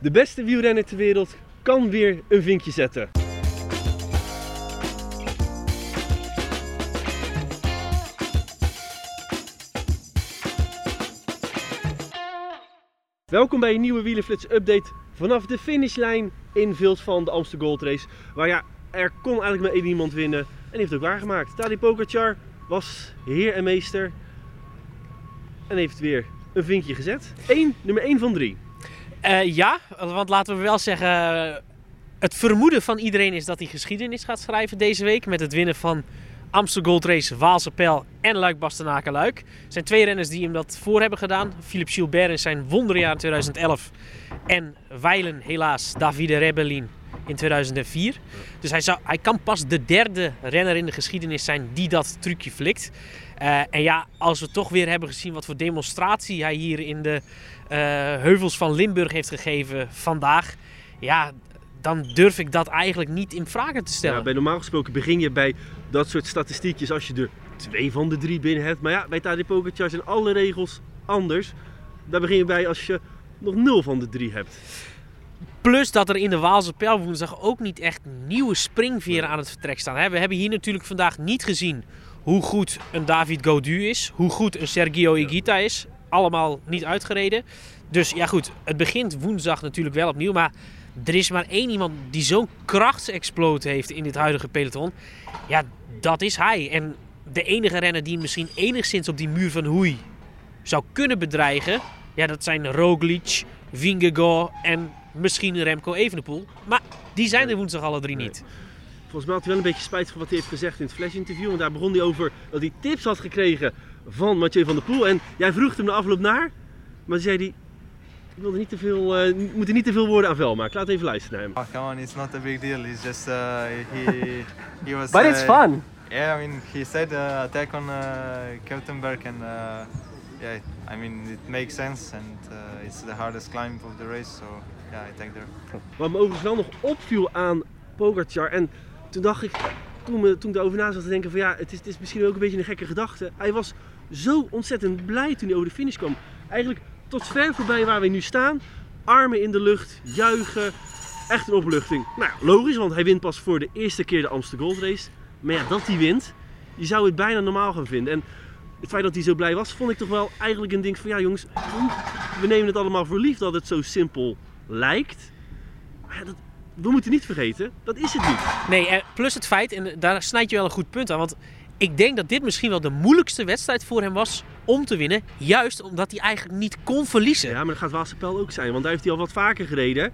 De beste wielrenner ter wereld kan weer een vinkje zetten. Welkom bij een nieuwe Wielenflits update vanaf de finishlijn in Vils van de Amsterdam Gold Race. Waar ja, er kon eigenlijk maar één iemand winnen en die heeft het ook waargemaakt. Tadej Pogacar was heer en meester en heeft weer een vinkje gezet. Eén, nummer 1 van 3. Uh, ja, want laten we wel zeggen, het vermoeden van iedereen is dat hij geschiedenis gaat schrijven deze week met het winnen van Amsterdam Gold Race, Waalse Pijl en Luik Bastenaken Luik. Er zijn twee renners die hem dat voor hebben gedaan. Philippe Gilbert in zijn wonderjaar in 2011 en Weilen helaas Davide Rebellin in 2004. Dus hij, zou, hij kan pas de derde renner in de geschiedenis zijn die dat trucje flikt. Uh, en ja, als we toch weer hebben gezien wat voor demonstratie hij hier in de uh, heuvels van Limburg heeft gegeven vandaag. Ja, dan durf ik dat eigenlijk niet in vraag te stellen. Ja, bij normaal gesproken begin je bij dat soort statistiekjes als je er twee van de drie binnen hebt. Maar ja, bij Tadej Pogacar zijn alle regels anders. Daar begin je bij als je nog nul van de drie hebt. Plus dat er in de Waalse Pijl woensdag ook niet echt nieuwe springveren aan het vertrek staan. We hebben hier natuurlijk vandaag niet gezien hoe goed een David Gaudu is, hoe goed een Sergio Higuita is. Allemaal niet uitgereden. Dus ja goed, het begint woensdag natuurlijk wel opnieuw. Maar er is maar één iemand die zo'n krachtsexploot heeft in dit huidige peloton. Ja, dat is hij. En de enige renner die misschien enigszins op die muur van Hoei zou kunnen bedreigen... Ja, dat zijn Roglic, Vingegaard en misschien Remco Evenepoel. Maar die zijn er woensdag alle drie niet. Volgens mij had hij wel een beetje spijt van wat hij heeft gezegd in het flash-interview. En daar begon hij over dat hij tips had gekregen van Mathieu van der Poel. En jij vroeg hem de afloop naar, maar zei hij... Ik wilde niet te veel, uh, moet er niet te veel woorden aan vuil maken. Laat even luisteren naar hem. Oh, come on, it's not a big deal. It's just uh, he, he was. But it's uh, fun. Yeah, I mean, he said uh, attack on uh, Keltenberg, and uh, yeah, I mean it makes sense, and uh, it's the hardest climb of the race, so yeah, I take there. Wat me overigens wel nog opviel aan Pogacar en toen dacht ik, toen, toen ik erover na zat te denken van ja, het is, het is misschien ook een beetje een gekke gedachte. Hij was zo ontzettend blij toen hij over de finish kwam. Eigenlijk tot ver voorbij waar we nu staan. Armen in de lucht, juichen. Echt een opluchting. Nou ja, logisch, want hij wint pas voor de eerste keer de Amsterdam Gold Race. Maar ja, dat hij wint, je zou het bijna normaal gaan vinden. En het feit dat hij zo blij was, vond ik toch wel eigenlijk een ding van ja jongens, we nemen het allemaal voor lief dat het zo simpel lijkt. Maar ja, dat, we moeten niet vergeten, dat is het niet. Nee, plus het feit, en daar snijd je wel een goed punt aan. Want ik denk dat dit misschien wel de moeilijkste wedstrijd voor hem was om te winnen. Juist omdat hij eigenlijk niet kon verliezen. Ja, maar dat gaat Waasepel ook zijn. Want daar heeft hij al wat vaker gereden.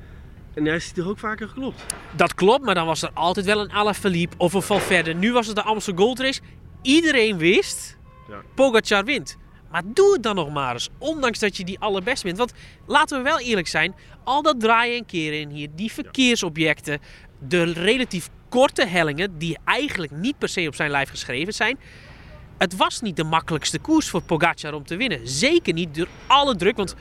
En hij is toch ook vaker geklopt. Dat klopt, maar dan was er altijd wel een Alaphilippe of een Valverde. Nu was het de Amsterdam Gold Race. Iedereen wist, ja. Pogacar wint. Maar doe het dan nog maar eens, ondanks dat je die allerbest bent. Want laten we wel eerlijk zijn, al dat draaien en keren in hier, die verkeersobjecten, de relatief korte hellingen, die eigenlijk niet per se op zijn lijf geschreven zijn. Het was niet de makkelijkste koers voor Pogacar om te winnen. Zeker niet door alle druk, want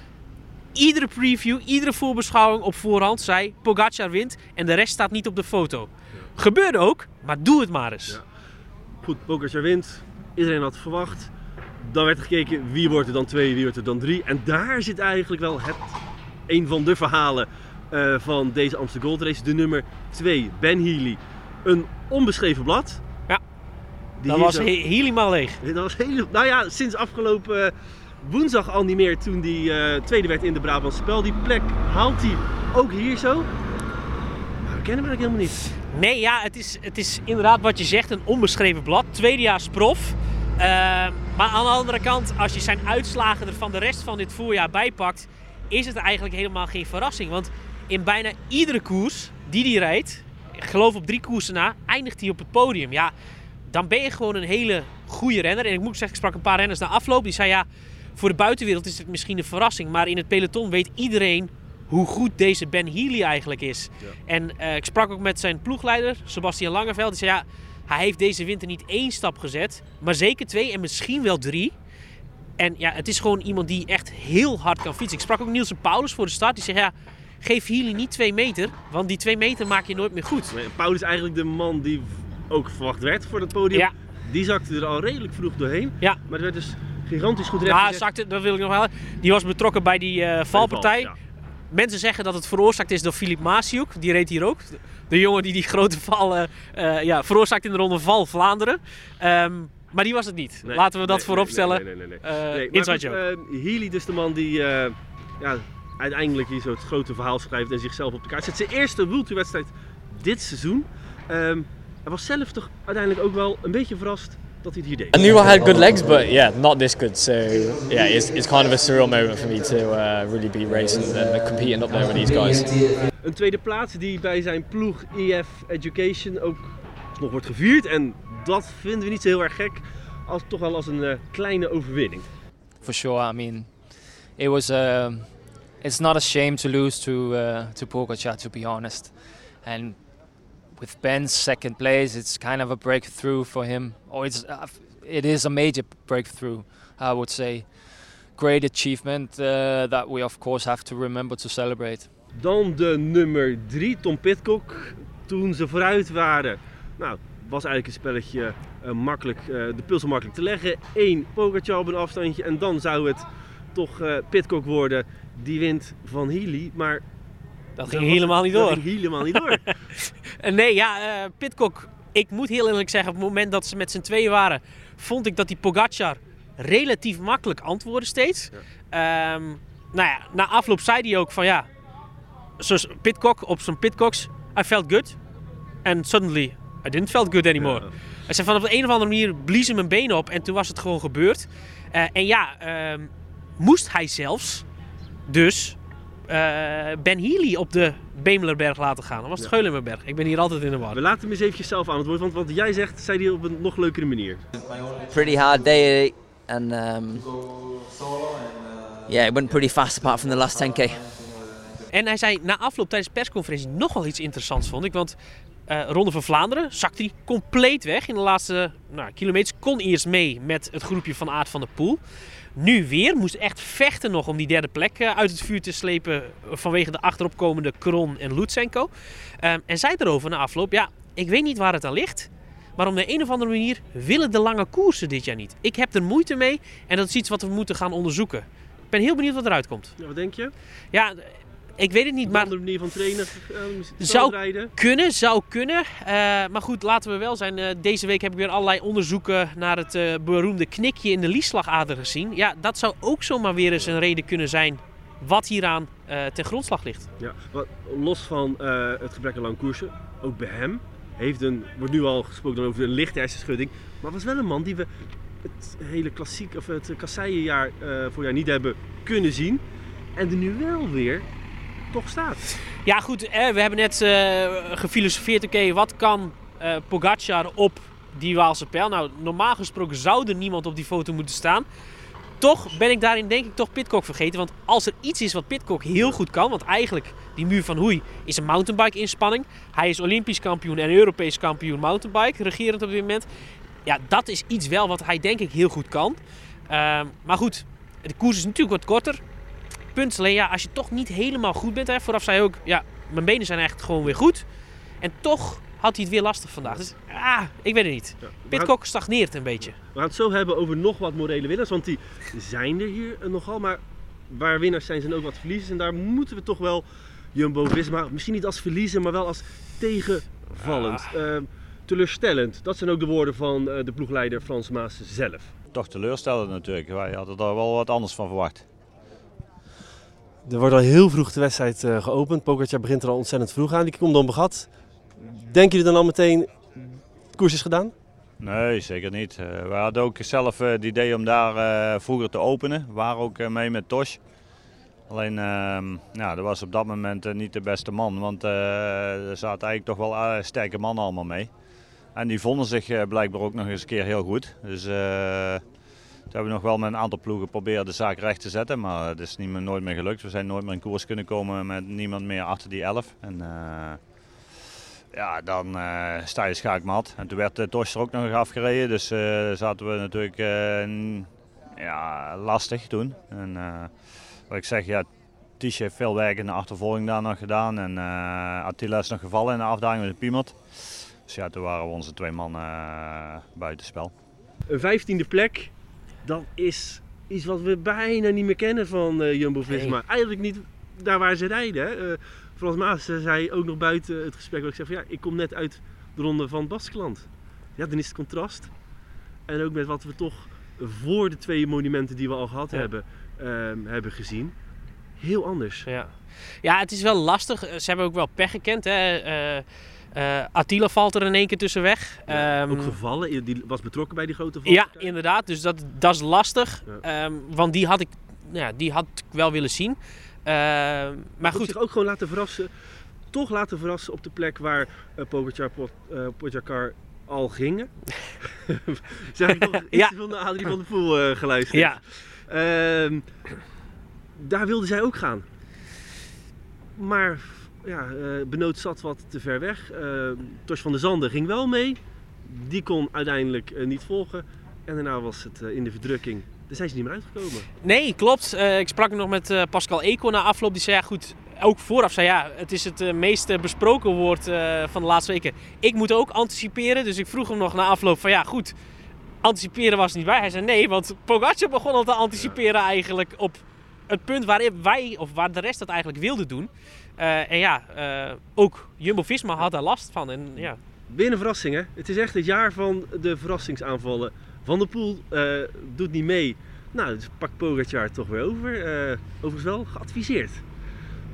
iedere preview, iedere voorbeschouwing op voorhand zei Pogacar wint en de rest staat niet op de foto. Gebeurde ook, maar doe het maar eens. Ja. Goed, Pogacar wint. Iedereen had verwacht. Dan werd er gekeken wie wordt er dan twee, wie wordt er dan drie. En daar zit eigenlijk wel het, een van de verhalen uh, van deze Amsterdam Gold Race. De nummer 2, Ben Healy. Een onbeschreven blad. Ja, dat was zo... helemaal leeg. Dat was heel, nou ja, sinds afgelopen uh, woensdag al niet meer toen die uh, tweede werd in de Brabantse spel. Die plek haalt hij ook hier zo. Maar we kennen hem eigenlijk helemaal niet. Nee, ja, het is, het is inderdaad wat je zegt, een onbeschreven blad. Tweedejaars prof. Uh, maar aan de andere kant, als je zijn uitslagen er van de rest van dit voorjaar bijpakt, is het eigenlijk helemaal geen verrassing. Want in bijna iedere koers die hij rijdt, ik geloof op drie koersen na, eindigt hij op het podium. Ja, dan ben je gewoon een hele goede renner. En ik moet zeggen, ik sprak een paar renners na afloop. Die zei ja, voor de buitenwereld is het misschien een verrassing. Maar in het peloton weet iedereen hoe goed deze Ben Healy eigenlijk is. Ja. En eh, ik sprak ook met zijn ploegleider, Sebastian Langeveld. Die zei ja, hij heeft deze winter niet één stap gezet, maar zeker twee en misschien wel drie. En ja, het is gewoon iemand die echt heel hard kan fietsen. Ik sprak ook Nielsen Paulus voor de start. Die zei ja, geef Healy niet twee meter, want die twee meter maak je nooit meer goed. Nee, Paul is eigenlijk de man die ook verwacht werd voor het podium. Ja. Die zakte er al redelijk vroeg doorheen. Ja. Maar er werd dus gigantisch goed Ja, rechtgezet. zakte, dat wil ik nog wel. Die was betrokken bij die eh, valpartij. Ja. Mensen zeggen dat het veroorzaakt is door Filip Masiuk. Die reed hier ook. De jongen die die grote val eh, eh, ja, veroorzaakt in de ronde Val Vlaanderen. Ehm, maar die was het niet. Nee, Laten we dat nee, voorop nee. Nee, nee, nee. nee. Eh, Nee, goed, eh, Healy dus de man die ja, uiteindelijk hier zo het grote verhaal schrijft en zichzelf op de kaart zet. Zijn eerste World Tour wedstrijd dit seizoen. Ehm, hij was zelf toch uiteindelijk ook wel een beetje verrast dat hij het hier deed. I knew I had good legs, but yeah, not this good. So yeah, it's, it's kind of a surreal moment for me to uh, really be racing and competing up there with these guys. Een tweede plaats die bij zijn ploeg EF Education ook nog wordt gevierd. En dat vinden we niet zo heel erg gek. Als, toch wel als een eh, kleine overwinning. For sure. I mean, it was. um it's not a shame to lose to uh, to Pogacar, to be honest. And with Ben's second place, it's kind of a breakthrough for him. Or it's uh, it is a major breakthrough, I would say. Great achievement uh, that we of course have to remember to celebrate. Dan de nummer 3, Tom Pitcock. Toen ze vooruit waren, nou, was eigenlijk een spelletje eh, makkelijk, eh, de puzzel makkelijk te leggen. Eén Pogacar op een afstandje en dan zou het toch eh Pitcock worden. Die wint van Healy, maar dat ging helemaal niet dat door. ging helemaal niet door. Nee, ja, eh Pitcock. Ik moet heel eerlijk zeggen, op het moment dat ze met z'n tweeën waren, vond ik dat die Pogacar relatief makkelijk antwoordde steeds. Ehm, nou ja, na afloop zei hij ook van ja, zoals Pitcock op zijn Pitcocks, I felt good. And suddenly, I didn't felt good anymore. Ja. Hij zei van op de een of andere manier bliezen mijn benen op en toen was het gewoon gebeurd. Eh, en ja, ehm, moest hij zelfs dus Ben Healy op de Bemelerberg laten gaan. Dan was het Ja. Geulenberg. Ik ben hier altijd in de war. We laten hem eens eventjes zelf aan het woord, want wat jij zegt, zei hij op een nog leukere manier. pretty hard day and um, yeah, it went pretty fast apart from the last 10k. En hij zei na afloop tijdens de persconferentie nog wel iets interessants, vond ik. Want eh Ronde van Vlaanderen zakte hij compleet weg. In de laatste nou, kilometers kon eerst mee met het groepje van Aard van der Poel. Nu weer, moest echt vechten nog om die derde plek eh, uit het vuur te slepen vanwege de achteropkomende Kron en Lutsenko. Ehm, en zei erover na afloop, ja, ik weet niet waar het aan ligt. Maar om de een of andere manier willen de lange koersen dit jaar niet. Ik heb er moeite mee en dat is iets wat we moeten gaan onderzoeken. Ik ben heel benieuwd wat eruit komt. Ja, wat denk je? Ja, ik weet het niet, Een maar andere manier van trainen, uh, Zou- rijden. kunnen, zou kunnen. Eh, maar goed, laten we wel zijn. eh, deze week heb ik weer allerlei onderzoeken naar het eh, beroemde knikje in de liesslagader gezien. Ja, dat zou ook zomaar weer eens een reden kunnen zijn wat hieraan eh, ten grondslag ligt. Ja, los van eh, het gebrek aan lang koersen, ook bij hem heeft een, wordt nu al gesproken over een lichte hersenschudding, maar was wel een man die we het hele klassiek of het kasseienjaar eh voorjaar niet hebben kunnen zien en er nu wel weer toch staat. Ja, goed, we hebben net eh, gefilosofeerd. Oké, wat kan eh Pogacar op die Waalse pijl? Nou, normaal gesproken zou er niemand op die foto moeten staan. Toch ben ik daarin denk ik toch Pitcock vergeten. Want als er iets is wat Pitcock heel goed kan... want eigenlijk die muur van Hoei is een mountainbike inspanning. Hij is Olympisch kampioen en Europees kampioen mountainbike, regerend op dit moment. Ja, dat is iets wel wat hij denk ik heel goed kan. Ehm, maar goed, de koers is natuurlijk wat korter. Punt is alleen, ja, als je toch niet helemaal goed bent. Hè, vooraf zei hij ook, ja, mijn benen zijn echt gewoon weer goed. En toch had hij het weer lastig vandaag. Dus ah, ik weet het niet. Ja, gaan, Pitcock stagneert een beetje. we gaan het zo hebben over nog wat morele winnaars, want die zijn er hier nogal, maar waar winnaars zijn, zijn ook wat verliezers. En daar moeten we toch wel Jumbo-Visma, misschien niet als verliezer, maar wel als tegenvallend. Ehm, teleurstellend. Dat zijn ook de woorden van eh, de ploegleider Frans Maas zelf. Toch teleurstellend natuurlijk. Wij hadden daar wel wat anders van verwacht. Er wordt al heel vroeg de wedstrijd eh, geopend. Pogacar begint er al ontzettend vroeg aan. Die komt dan begat. Denken jullie dan al meteen, de koers is gedaan? Nee, zeker niet. Eh, we hadden ook zelf eh, het idee om daar vroeger te openen. We waren ook mee met Tosh. Alleen, ehm ja, dat was op dat moment niet de beste man. Want er zaten eigenlijk toch wel sterke mannen allemaal mee. En die vonden zich blijkbaar ook nog eens een keer heel goed. Dus Toen hebben we nog wel met een aantal ploegen proberen de zaak recht te zetten, maar het is niet meer, nooit meer gelukt. We zijn nooit meer in koers kunnen komen met niemand meer achter die 11. En, eh, ja, dan uh, sta je schaakmat. En toen werd de Tosh er ook nog afgereden, dus uh, zaten we natuurlijk ja, lastig toen. En, wat ik zeg, ja, Tisch heeft veel werk in de achtervolging daar nog gedaan. En Attila is nog gevallen in de afdaling met de Piemert. Dus ja, toen waren we onze twee mannen buitenspel. Een vijftiende plek, dat is iets wat we bijna niet meer kennen van uh, Jumbo-Visma. Nee. Eigenlijk niet daar waar ze rijden. Hè. Uh, Frans Maas zei ook nog buiten het gesprek, ik zei van ja, ik kom net uit de ronde van Baskeland. Ja, dan is het contrast. En ook met wat we toch voor de twee monumenten die we al gehad ja. hebben, uh, hebben gezien. Heel anders. Ja. ja, het is wel lastig. Ze hebben ook wel pech gekend. Hè. Uh, uh, Attila valt er in één keer tussen weg. Ja, um, ook gevallen, die was betrokken bij die grote val. Ja, inderdaad. Dus dat, dat is lastig. Ja. Um, want die had, ik, ja, die had ik wel willen zien. Uh, maar goed. zich ook gewoon laten verrassen. Toch laten verrassen op de plek waar uh, Pogacar, uh, al gingen. Hebben toch iets ja. veel naar Adrie van der Poel geluisterd. Ja. Daar wilden zij ook gaan. Maar ja, uh, Benoot zat wat te ver weg. Uh, Tors van der Zanden ging wel mee. Die kon uiteindelijk uh, niet volgen. En daarna was het in de verdrukking. Daar zijn ze niet meer uitgekomen. Nee, klopt. ik sprak nog met Pascal Eco na afloop. Die zei ja, goed. Ook vooraf zei ja, het is het meest besproken woord van de laatste weken. Ik moet ook anticiperen. Dus ik vroeg hem nog na afloop van ja, goed. Anticiperen was niet bij. Hij zei nee, want Pogacar begon al te anticiperen eigenlijk op het punt waar wij, of waar de rest dat eigenlijk wilde doen. Uh, en ja, uh, ook Jumbo-Visma had daar last van. En, ja. Weer een verrassing hè. Het is echt het jaar van de verrassingsaanvallen. Van der Poel uh, doet niet mee. Nou, dus pakt Pogacar toch weer over. overigens wel geadviseerd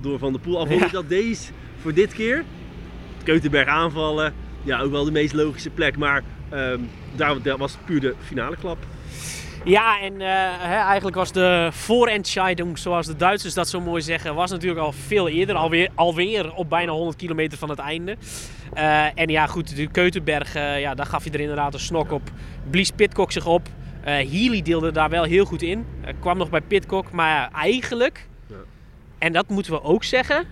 door Van der Poel. Ik dat deze voor dit keer. Keutenberg aanvallen. Ja, ook wel de meest logische plek. Maar um, daar, daar was puur de finale klap. Ja, en uh, hè, eigenlijk was de voorentscheiding, zoals de Duitsers dat zo mooi zeggen, was natuurlijk al veel eerder. Alweer, alweer op bijna 100 kilometer van het einde. Uh, en ja, goed, de Keutenberg, uh, ja, daar gaf je er inderdaad een snok op. Blies Pitcock zich op. Healy deelde daar wel heel goed in. kwam nog bij Pitcock, maar eigenlijk, ja. en dat moeten we ook zeggen,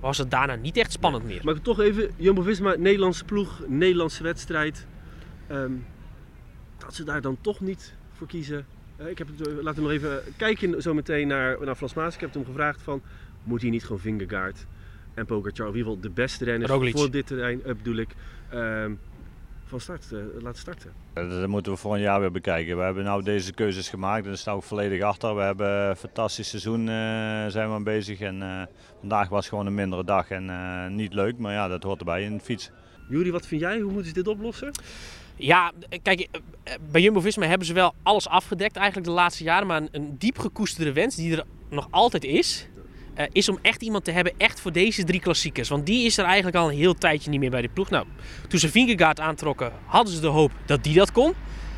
was het daarna niet echt spannend meer. Maar toch even, Jumbo-Visma, Nederlandse ploeg, Nederlandse wedstrijd. Um, dat ze daar dan toch niet voor kiezen. Uh, ik heb het, uh, laten we nog even kijken zo meteen naar, naar Frans Maas. Ik heb hem gevraagd van, moet hij niet gewoon Vingegaard en Pogacar, in ieder geval de beste renners Roglic. voor dit terrein, uh, bedoel ik, ehm, van start laten starten. Dat moeten we voor een jaar weer bekijken. We hebben nou deze keuzes gemaakt en daar staan we volledig achter. We hebben een fantastisch seizoen zijn we aan bezig en vandaag was gewoon een mindere dag en niet leuk, maar ja, dat hoort erbij in de fiets. Jury, wat vind jij? Hoe moeten ze dit oplossen? Ja, kijk, bij Jumbo-Visma hebben ze wel alles afgedekt eigenlijk de laatste jaren. Maar een, diep gekoesterde wens die er nog altijd is, uh, is om echt iemand te hebben echt voor deze drie klassiekers. Want die is er eigenlijk al een heel tijdje niet meer bij de ploeg. Nou, toen ze Vingegaard aantrokken, hadden ze de hoop dat die dat kon.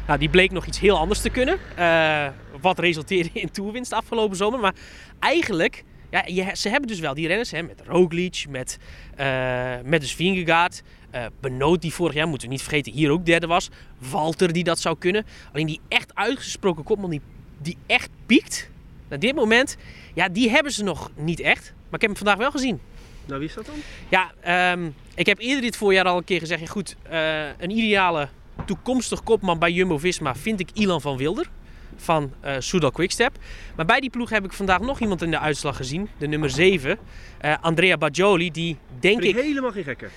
Nou, die bleek nog iets heel anders te kunnen. Uh, wat resulteerde in toerwinst afgelopen zomer. Maar eigenlijk, ja, je, ze hebben dus wel die renners hè, met Roglic, met, uh, met dus Vingegaard... Uh, Benoot die vorig jaar, moeten we niet vergeten, hier ook derde was. Walter die dat zou kunnen. Alleen die echt uitgesproken kopman die, die echt piekt. Naar dit moment, ja, die hebben ze nog niet echt. Maar ik heb hem vandaag wel gezien. Nou, wie is dat dan? Ja, um, ik heb eerder dit voorjaar al een keer gezegd. Ja, goed, uh, een ideale toekomstig kopman bij Jumbo-Visma vind ik Ilan van Wilder. Van uh, Soudal Quickstep. Maar bij die ploeg heb ik vandaag nog iemand in de uitslag gezien. De nummer 7. Andrea Bajoli. Die denk ik... helemaal geen gekke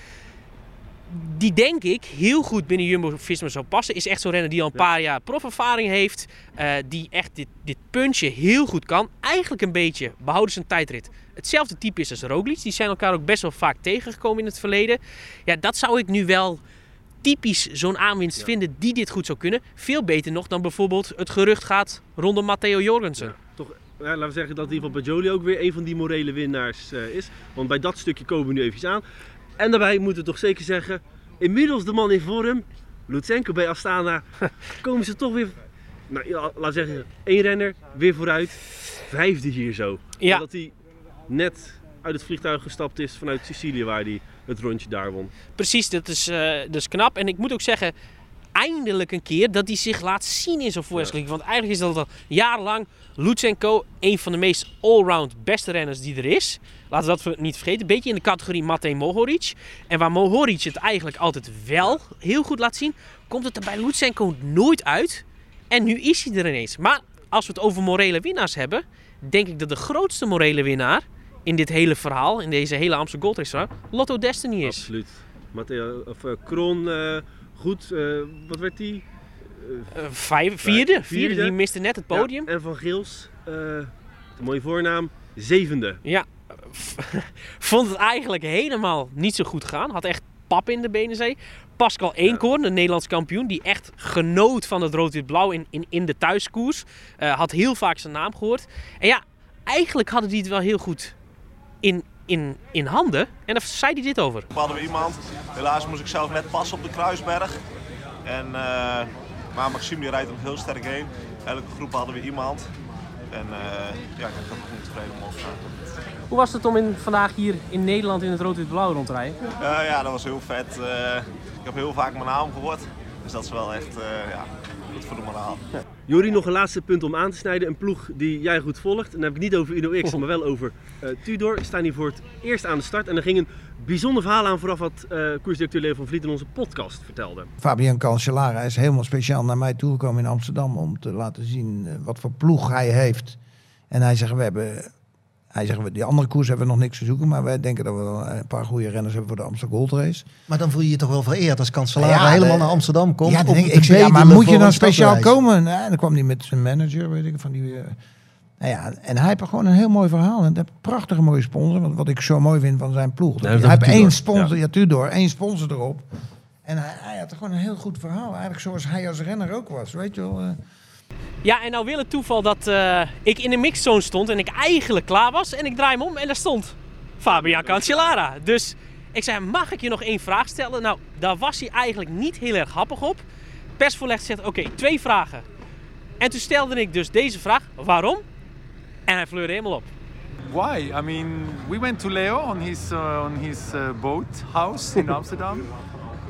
die denk ik heel goed binnen Jumbo-Visma zou passen. Is echt zo'n renner die al een paar jaar profervaring heeft. Uh, die echt dit, dit puntje heel goed kan. Eigenlijk een beetje, behouden zijn tijdrit, hetzelfde type is als Roglic. Die zijn elkaar ook best wel vaak tegengekomen in het verleden. Ja, dat zou ik nu wel typisch zo'n aanwinst ja. vinden die dit goed zou kunnen. Veel beter nog dan bijvoorbeeld het gerucht gaat rondom Matteo Jorgensen. Ja, toch, ja, laten we zeggen dat in ieder geval Bajoli ook weer een van die morele winnaars uh, is. Want bij dat stukje komen we nu even aan. En daarbij moeten we toch zeker zeggen, inmiddels de man in vorm, Lutsenko bij Astana, komen ze toch weer, nou, ja, laat zeggen, één renner weer vooruit. Vijfde hier zo. Ja. Dat hij net uit het vliegtuig gestapt is vanuit Sicilië waar hij het rondje daar won. Precies, dat is, uh, is knap. En ik moet ook zeggen, eindelijk een keer dat hij zich laat zien in zo'n voorjaarsklassieker. Want eigenlijk is dat al jarenlang Lutsenko een van de meest allround beste renners die er is. Laten we dat niet vergeten. Een beetje in de categorie Matej Mohoric. En waar Mohoric het eigenlijk altijd wel heel goed laat zien, komt het er bij Lutsenko nooit uit. En nu is hij er ineens. Maar als we het over morele winnaars hebben, denk ik dat de grootste morele winnaar in dit hele verhaal, in deze hele Amsterdam Gold Race Lotto Destiny is. Absoluut. Matteo, of uh, Kron, uh, goed, uh, wat werd die? Vijf, vierde, vierde, die miste net het podium. Ja, en Van Gils, een mooie voornaam, zevende. Ja, vond het eigenlijk helemaal niet zo goed gaan. Had echt pap in de benen, zei Pascal Eenkoorn, de Nederlands kampioen, die echt genoot van het rood-wit-blauw in, in, in de thuiskoers. Had heel vaak zijn naam gehoord. En ja, eigenlijk hadden die het wel heel goed in, in, in handen. En daar zei hij dit over. We hadden we iemand. Helaas moest ik zelf net passen op de Kruisberg. En, uh, maar Maxime die rijdt ook heel sterk heen. Elke groep hadden we iemand. En uh, ja, ik ben er goed tevreden om op te staan. Hoe was het om in, vandaag hier in Nederland in het rood-wit-blauw rond te rijden? Uh, ja, dat was heel vet. Uh, ik heb heel vaak mijn naam gehoord. Dus dat is wel echt uh, ja, goed voor de moraal. Ja. Jori, nog een laatste punt om aan te snijden. Een ploeg die jij goed volgt. En dan heb ik niet over Uno X, maar wel over Tudor. We staan hier voor het eerst aan de start. En er ging een bijzonder verhaal aan vooraf wat koersdirecteur Leo van Vliet in onze podcast vertelde. Fabian Cancellara is helemaal speciaal naar mij toegekomen in Amsterdam om te laten zien wat voor ploeg hij heeft. En hij zegt, we hebben hij zegt, die andere koers hebben we nog niks te zoeken. Maar wij denken dat we wel een paar goede renners hebben voor de Amsterdam Gold Race. Maar dan voel je je toch wel vereerd als kanselaar ja, helemaal naar Amsterdam komt. Ja, denk, ik ja, maar moet je dan speciaal komen? Nou, dan kwam hij met zijn manager, weet ik, van die... Uh, nou ja, en hij heeft gewoon een heel mooi verhaal. En een prachtige mooie sponsor. Wat, wat ik zo mooi vind van zijn ploeg. hij heeft één sponsor, ja. ja, Tudor, één sponsor erop. En hij, hij, had gewoon een heel goed verhaal. Eigenlijk zoals hij als renner ook was, weet je wel. Uh, ja, en nou wil het toeval dat uh, ik in de mixzone stond en ik eigenlijk klaar was. En ik draai hem om en daar stond Fabian Cancellara. Dus ik zei, mag ik je nog één vraag stellen? Nou, daar was hij eigenlijk niet heel erg happig op. Persvoorlegd zegt, oké, okay, twee vragen. En toen stelde ik dus deze vraag, waarom? En hij vleurde helemaal op. Why? I mean, we went to Leo on his, uh, on his uh, boat house in Amsterdam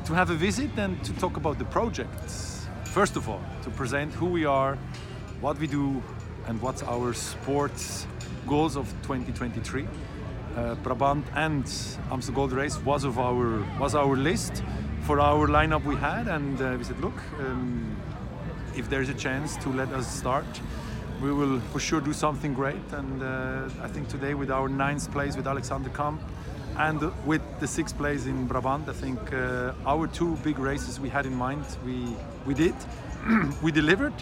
to have a visit and to talk about the project. First of all, to present who we are, what we do, and what's our sports goals of 2023. Uh, Brabant and Amsterdam Gold Race was of our was our list for our lineup we had, and uh, we said, look, um, if there's a chance to let us start, we will for sure do something great. And uh, I think today, with our ninth place with Alexander Kamp, and with the sixth place in Brabant, I think uh, our two big races we had in mind, we we did, we delivered,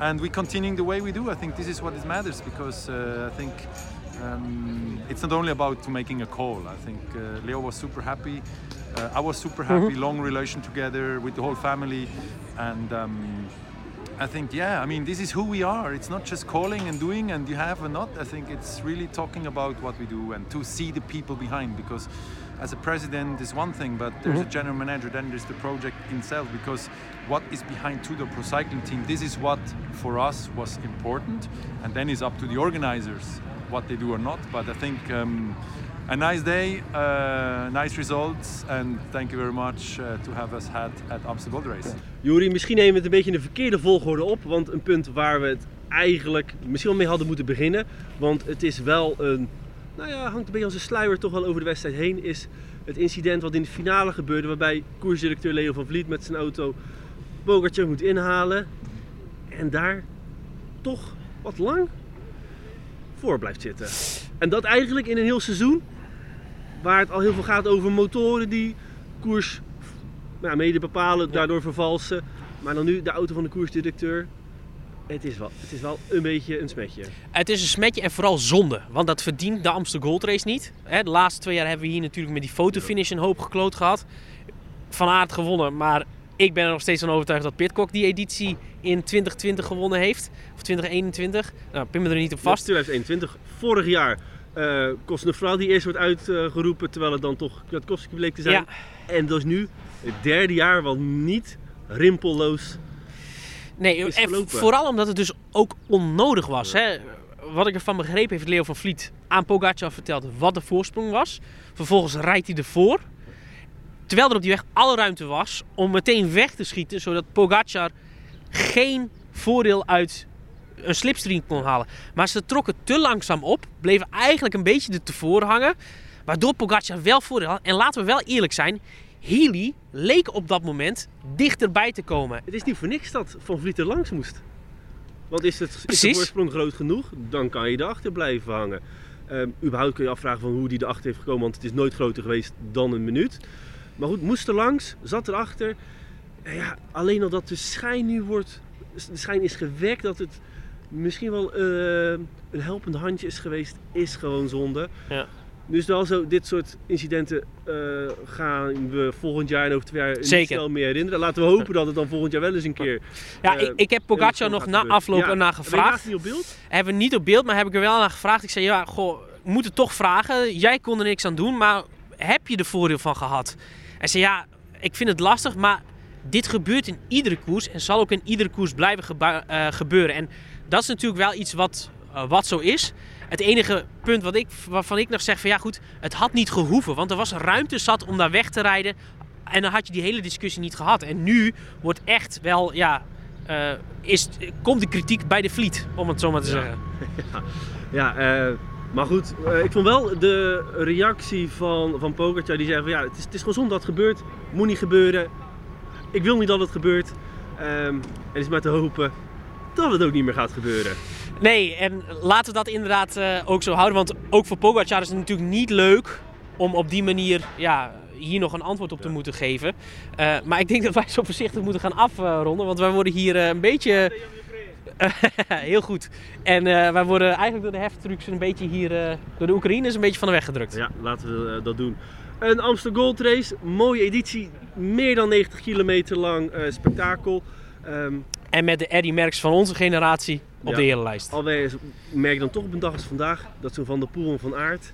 and we continuing the way we do. I think this is what it matters because uh, I think um, it's not only about making a call. I think uh, Leo was super happy. Uh, I was super happy. Mm-hmm. Long relation together with the whole family, and. Um, I think, yeah, I mean, this is who we are. It's not just calling and doing and you have or not. I think it's really talking about what we do and to see the people behind because as a president is one thing, but there's mm-hmm. a general manager, then there's the project itself because what is behind Tudor Pro Cycling Team, this is what for us was important and then it's up to the organizers what they do or not. But I think um, a nice day, uh, nice results, and thank you very much uh, to have us had at Amsterdam Gold Race. Juri, misschien nemen we het een beetje in de verkeerde volgorde op, want een punt waar we het eigenlijk misschien wel mee hadden moeten beginnen, want het is wel een, nou ja, hangt een beetje als een sluier toch wel over de wedstrijd heen, is het incident wat in de finale gebeurde, waarbij koersdirecteur Leo van Vliet met zijn auto Bogartje moet inhalen en daar toch wat lang voor blijft zitten. En dat eigenlijk in een heel seizoen waar het al heel veel gaat over motoren die koers nou, mede bepalen, daardoor vervalsen. Maar dan nu de auto van de koersdirecteur. Het is, wel, het is wel een beetje een smetje. Het is een smetje en vooral zonde. Want dat verdient de Amsterdam Gold Race niet. De laatste twee jaar hebben we hier natuurlijk met die fotofinish een hoop gekloot gehad. Van aard gewonnen, maar ik ben er nog steeds van overtuigd dat Pitcock die editie in 2020 gewonnen heeft. Of 2021. Nou, pin me er niet op vast. 2021. Vorig jaar uh, Kostner die eerst wordt uitgeroepen, terwijl het dan toch Kwiatkowski bleek te zijn. Ja. En dat is nu het derde jaar wat niet rimpelloos Nee, en vooral omdat het dus ook onnodig was. Hè? Wat ik ervan begrepen heeft Leo van Vliet aan Pogacar verteld wat de voorsprong was. Vervolgens rijdt hij ervoor. terwijl er op die weg alle ruimte was om meteen weg te schieten, zodat Pogacar geen voordeel uit een slipstream kon halen. Maar ze trokken te langzaam op, bleven eigenlijk een beetje er tevoren hangen, waardoor Pogacar wel voordeel had. En laten we wel eerlijk zijn, Healy leek op dat moment dichterbij te komen. Het is niet voor niks dat Van Vliet er langs moest. Want is, het, is de voorsprong groot genoeg, dan kan je erachter blijven hangen. Um, überhaupt kun je afvragen van hoe die erachter heeft gekomen, want het is nooit groter geweest dan een minuut. Maar goed, moest er langs, zat erachter. En ja, alleen al dat de schijn nu wordt, de schijn is gewekt dat het misschien wel uh, een helpend handje is geweest, is gewoon zonde. Ja. Dus wel zo, dit soort incidenten uh, gaan we volgend jaar en over twee jaar Zeker. niet snel meer herinneren. Laten we hopen dat het dan volgend jaar wel eens een keer. Ja, uh, ik, ik, heb Pogacar nog na afloop ja. naar gevraagd. niet op beeld? Hebben we niet op beeld, maar heb ik er wel naar gevraagd. Ik zei, ja, goh, we moeten toch vragen. Jij kon er niks aan doen, maar heb je er voordeel van gehad? Hij zei, ja, ik vind het lastig, maar dit gebeurt in iedere koers en zal ook in iedere koers blijven uh, gebeuren. En dat is natuurlijk wel iets wat, wat zo is. Het enige punt wat ik, waarvan ik nog zeg van ja goed, het had niet gehoeven. Want er was ruimte zat om daar weg te rijden. En dan had je die hele discussie niet gehad. En nu wordt echt wel, ja, uh, is, komt de kritiek bij de Vliet, om het zo maar te ja. zeggen. Ja, uh, maar goed, uh, ik vond wel de reactie van, van Pogacar, die zei van ja, het is, het is gewoon zonde dat het gebeurt. Moet niet gebeuren. Ik wil niet dat het gebeurt. Um, en het is maar te hopen dat het ook niet meer gaat gebeuren. Nee, en laten we dat inderdaad uh, ook zo houden. Want ook voor Pogacar is het natuurlijk niet leuk om op die manier ja, hier nog een antwoord op te moeten geven. Uh, maar ik denk dat wij zo voorzichtig moeten gaan afronden. Want wij worden hier uh, een beetje... heel goed. En wij worden eigenlijk door de heftrucks een beetje hier... door de Oekraïners een beetje van de weg gedrukt. Ja, laten we dat doen. Een Amsterdam Gold Race. Mooie editie. Meer dan 90 kilometer lang spektakel. Um, en met de Eddy Merckx van onze generatie op ja, de herenlijst. Alweer merk dan toch op een dag als vandaag dat zo'n Van der Poel en Van Aert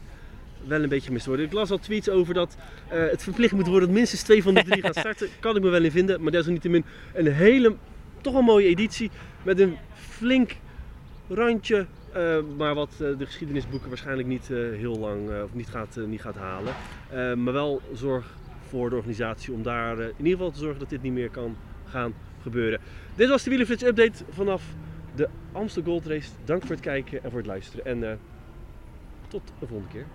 wel een beetje mist worden. Ik las al tweets over dat uh, het verplicht moet worden dat minstens twee van de drie gaan starten. Kan ik me wel in vinden, maar desalniettemin een hele, toch een mooie editie met een flink randje. Uh, maar wat uh, de geschiedenisboeken waarschijnlijk niet heel lang of niet gaat, niet gaat halen. maar wel zorg voor de organisatie om daar in ieder geval te zorgen dat dit niet meer kan gaan gebeuren. Dit was de Wielenflits update vanaf de Amstel Gold Race. Dank voor het kijken en voor het luisteren. En uh, tot de volgende keer.